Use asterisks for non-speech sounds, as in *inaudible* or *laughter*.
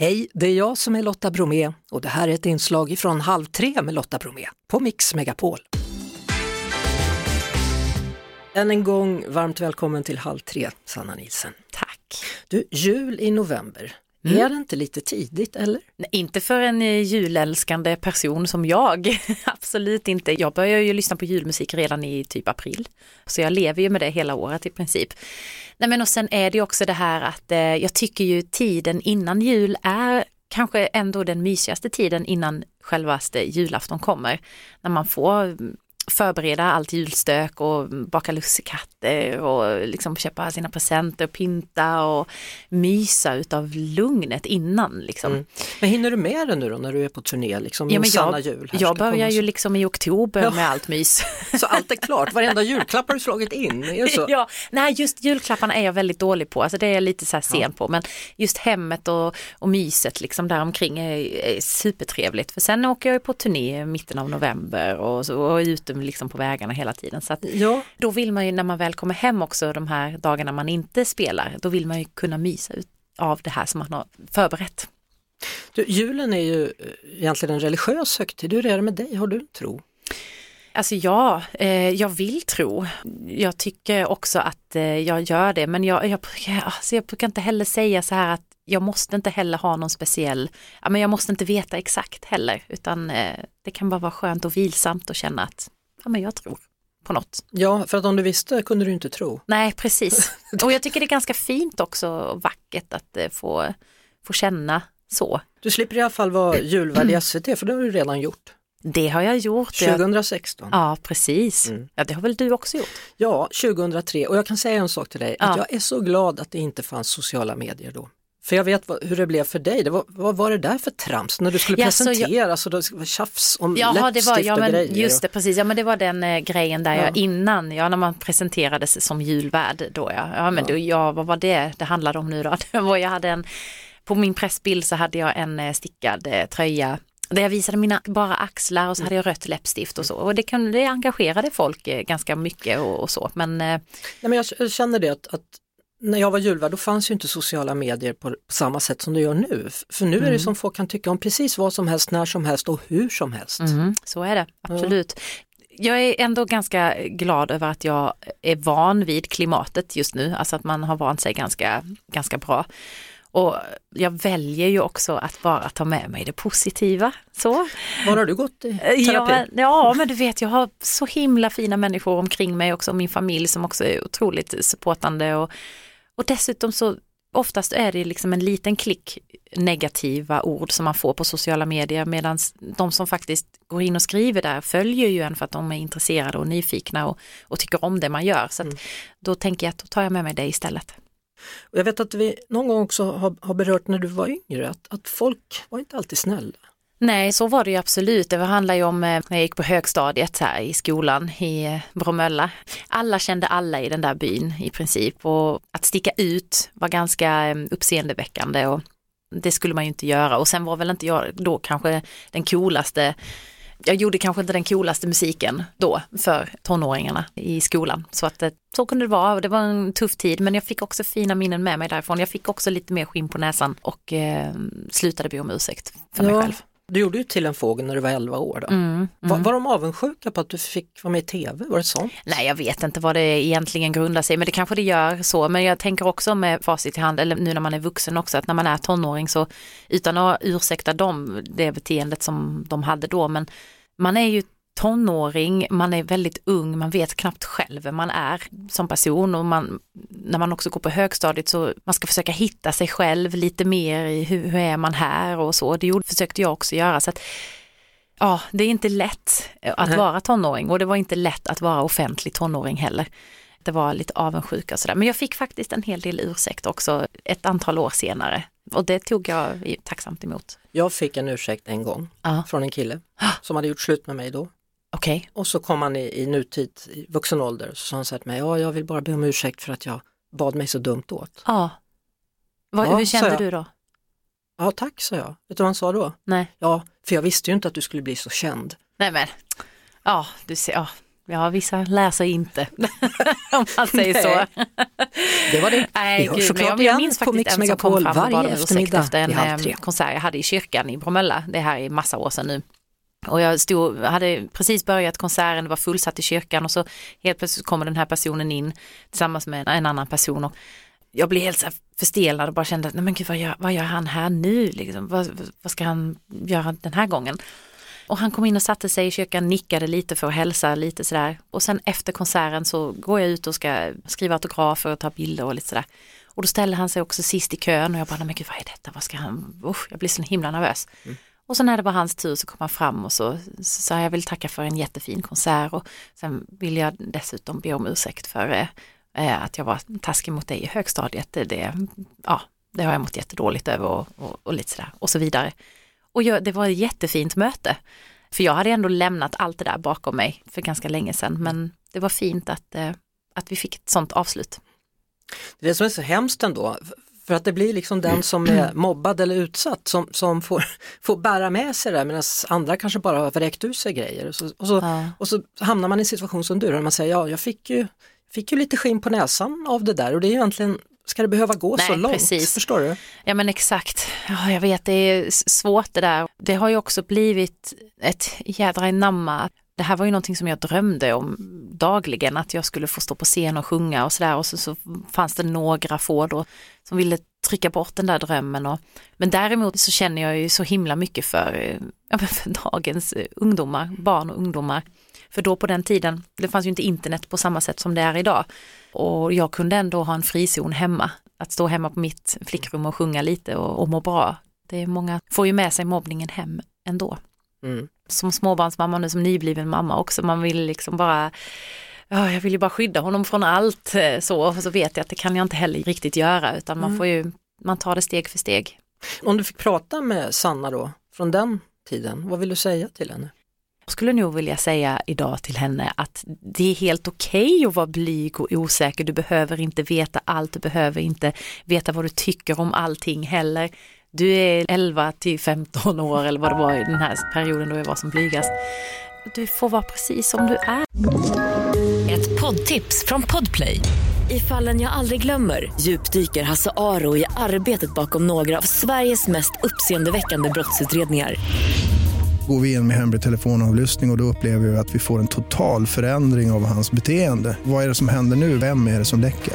Hej, det är jag som är Lotta Bromé och det här är ett inslag från Halv tre med Lotta Bromé på Mix Megapol. Än en gång varmt välkommen till Halv tre, Sanna Nilsen. Tack. Du, jul i november, Mm. är det inte lite tidigt eller? Nej, Inte för en eh, julälskande person som jag, *laughs* absolut inte. Jag börjar ju lyssna på julmusik redan i typ april, så jag lever ju med det hela året i princip. Nej men och sen är det också det här att eh, jag tycker ju tiden innan jul är kanske ändå den mysigaste tiden innan självaste julafton kommer. När man får mm, förbereda allt julstök och baka lussekatter och liksom köpa sina presenter, pynta och mysa utav lugnet innan liksom. Mm. Men hinner du med det nu då när du är på turné, liksom Ja, ja, men jag, jul? jag börjar ju liksom i oktober Ja. med allt mys. *laughs* Så allt är klart, varenda julklapp har du slagit in, är så? ja, nej, just julklapparna är jag väldigt dålig på, alltså det är jag lite så här sen på, men just hemmet och, och myset liksom där omkring är, är supertrevligt. För sen åker jag på turné i mitten av november och, så, och är ute liksom på vägarna hela tiden. Så Ja, då vill man ju när man väl kommer hem också de här dagarna man inte spelar, då vill man ju kunna mysa ut av det här som man har förberett. du, julen är ju eh, egentligen en religiös högtid, hur är det med dig, har du en tro? Alltså ja, eh, jag vill tro. Jag tycker också att eh, jag gör det, men jag, jag, alltså jag brukar inte heller säga så här att jag måste inte heller ha någon speciell, ja, men jag måste inte veta exakt heller, utan eh, det kan bara vara skönt och vilsamt att känna att ja, men jag tror på något. Ja, för att om du visste kunde du inte tro. Nej, precis. *laughs* Och jag tycker det är ganska fint också och vackert att eh, få, få känna så. Du slipper i alla fall vara julvärd i *clears throat* SVT, för det har du redan gjort. Det har jag gjort. Jag, 2016. ja, precis. Mm. Ja, det har väl du också gjort? Ja, 2003 och jag kan säga en sak till dig, att Ja. jag är så glad att det inte fanns sociala medier då. För jag vet vad, hur det blev för dig, det var, vad var det där för trams när du skulle Ja, så jag- presentera, så det var tjafs om Jaha, det var, läppstift ja och men grejer. just det, precis, ja men det var den eh, grejen där Ja. jag innan, ja när man presenterades som julvärd då ja, ja men Ja. Då, ja vad var det det handlade om nu då? *laughs* Det var, jag hade en, på min pressbild så hade jag en eh, stickad eh, tröja där jag visade mina bara axlar och så hade jag rött läppstift och så och det, kan, det engagerade folk eh, ganska mycket och, och så men eh, Nej, men jag, jag känner det att, att när jag var julvärd då fanns ju inte sociala medier på, på samma sätt som det gör nu. För nu är Mm. det som folk kan tycka om precis vad som helst, när som helst och hur som helst. Mm, så är det, absolut. Jag är ändå ganska glad över att jag är van vid klimatet just nu, alltså att man har vant sig ganska, ganska bra. Och jag väljer ju också att bara ta med mig det positiva. Så. Var har du gått i terapi? Ja, ja, men du vet jag har så himla fina människor omkring mig också, min familj som också är otroligt supportande och, och dessutom så oftast är det liksom en liten klick negativa ord som man får på sociala medier medan de som faktiskt går in och skriver där följer ju en för att de är intresserade och nyfikna och, och tycker om det man gör. Så att då tänker jag att då tar jag med mig det istället. Och jag vet att vi någon gång också har, har berört när du var yngre, att, att folk var inte alltid snälla. Nej, så var det ju absolut. Det handlar ju om eh, när jag gick på högstadiet här i skolan i eh, Bromölla. Alla kände alla i den där byn i princip och att sticka ut var ganska eh, uppseendeväckande och det skulle man ju inte göra och sen var väl inte jag då kanske den coolaste jag gjorde kanske inte den coolaste musiken då för tonåringarna i skolan. Så att så kunde det vara och det var en tuff tid men jag fick också fina minnen med mig därifrån. Jag fick också lite mer skinn på näsan och eh, slutade be om ursäkt för mig Ja, själv. Du gjorde ju till en fågel när du var 11 år. Då. Mm, Var, var de avundsjuka på att du fick vara med i tv? Var det sånt? Nej, jag vet inte vad det egentligen grundar sig men det kanske det gör så. Men jag tänker också med facit i hand, eller nu när man är vuxen också, att när man är tonåring så utan att ursäkta dem, det beteendet som de hade då, men man är ju tonåring, man är väldigt ung, man vet knappt själv vem man är som person och man, när man också går på högstadiet så man ska försöka hitta sig själv lite mer i hur, hur är man här och så. Det gjorde, försökte jag också göra. Så att, ja, det är inte lätt att Nej. vara tonåring och det var inte lätt att vara offentlig tonåring heller. Det var lite avundsjuka och sådär. Men jag fick faktiskt en hel del ursäkt också ett antal år senare. Och det tog jag tacksamt emot. Jag fick en ursäkt en gång Ja, från en kille *gasps* som hade gjort slut med mig då. okej. Och så kom han i, i nutid, i vuxen ålder, så sa han så här till mig, ja jag vill bara be om ursäkt för att jag bad mig så dumt åt. Ja. Vad, Ja, hur kände du då? Ja tack, sa jag. Vet du vad han sa då? Nej. Ja, för jag visste ju inte att du skulle bli så känd. Nej men, ja, du ser, ja. Ja, vissa läser inte, *laughs* om man säger Nej. så. Det var det. *laughs* Nej, Vi hörs såklart jag, igen minns på faktiskt Mix en Megapol kom fram och varje eftermiddag efter en vid halv eh, tre. konsert jag hade i kyrkan i Bromölla. Det här är massa år sedan nu. Och jag stod, hade precis börjat konserten, det var fullsatt i kyrkan och så helt plötsligt kommer den här personen in tillsammans med en annan person och jag blev helt så förstelad förstelnad och bara kände, nej men gud vad gör, vad gör han här nu liksom? Vad, vad ska han göra den här gången? Och han kom in och satte sig i kyrkan, nickade lite för att hälsa lite sådär. Och sen efter konserten så går jag ut och ska skriva autografer och ta bilder och lite sådär. Och då ställer han sig också sist i kön och jag bara, nej men gud vad är detta, vad ska han, Usch, jag blir så himla nervös. Mm. Och så när det var hans tur så kom han fram och så sa jag, vill tacka för en jättefin konsert och sen vill jag dessutom be om ursäkt för eh, eh, att jag var taskig mot dig i högstadiet. Det, det, ja, det har jag mått jättedåligt över och, och, och lite sådär och så vidare. Och jag, det var ett jättefint möte. För jag hade ändå lämnat allt det där bakom mig för ganska länge sedan men det var fint att, eh, att vi fick ett sånt avslut. Det som är så hemskt ändå, för att det blir liksom den som är mobbad eller utsatt som, som får, får bära med sig det medan andra kanske bara har vräkt ur sig grejer. Och så, och, så, Ja. och så hamnar man i en situation som du, där man säger ja, jag fick ju, fick ju lite skinn på näsan av det där och det är ju egentligen, ska det behöva gå så Nej, långt? precis. Förstår du? Ja men exakt, ja, jag vet det är svårt det där. Det har ju också blivit ett jädra namma. Det här var ju någonting som jag drömde om dagligen, att jag skulle få stå på scen och sjunga och sådär och så, så fanns det några få då som ville trycka bort den där drömmen. Och, men däremot så känner jag ju så himla mycket för, eh, ja, för *laughs* dagens eh, ungdomar, barn och ungdomar. För då på den tiden, det fanns ju inte internet på samma sätt som det är idag. Och jag kunde ändå ha en frizon hemma. Att stå hemma på mitt flickrum och sjunga lite och, och må bra. Det är många får ju med sig mobbningen hem ändå. Mm. Som småbarnsmamma nu, som nybliven mamma också, man vill liksom bara Ja, jag vill ju bara skydda honom från allt eh, så, och så vet jag att det kan jag inte heller riktigt göra utan man Mm. får ju, man tar det steg för steg. Om du fick prata med Sanna då, från den tiden, vad vill du säga till henne? Jag skulle nog vilja säga idag till henne att det är helt okej att vara blyg och osäker. Du behöver inte veta allt, du behöver inte veta vad du tycker om allting heller. Du är 11 till 15 år eller vad det var i den här perioden då jag var som blygast. Du får vara precis som du är. Ett poddtips från Podplay. I fallen jag aldrig glömmer djupdyker Hasse Aro i arbetet bakom några av Sveriges mest uppseendeväckande brottsutredningar. Går vi in med hemlig telefonavlyssning och, och då upplever vi att vi får en total förändring av hans beteende. Vad är det som händer nu? Vem är det som läcker?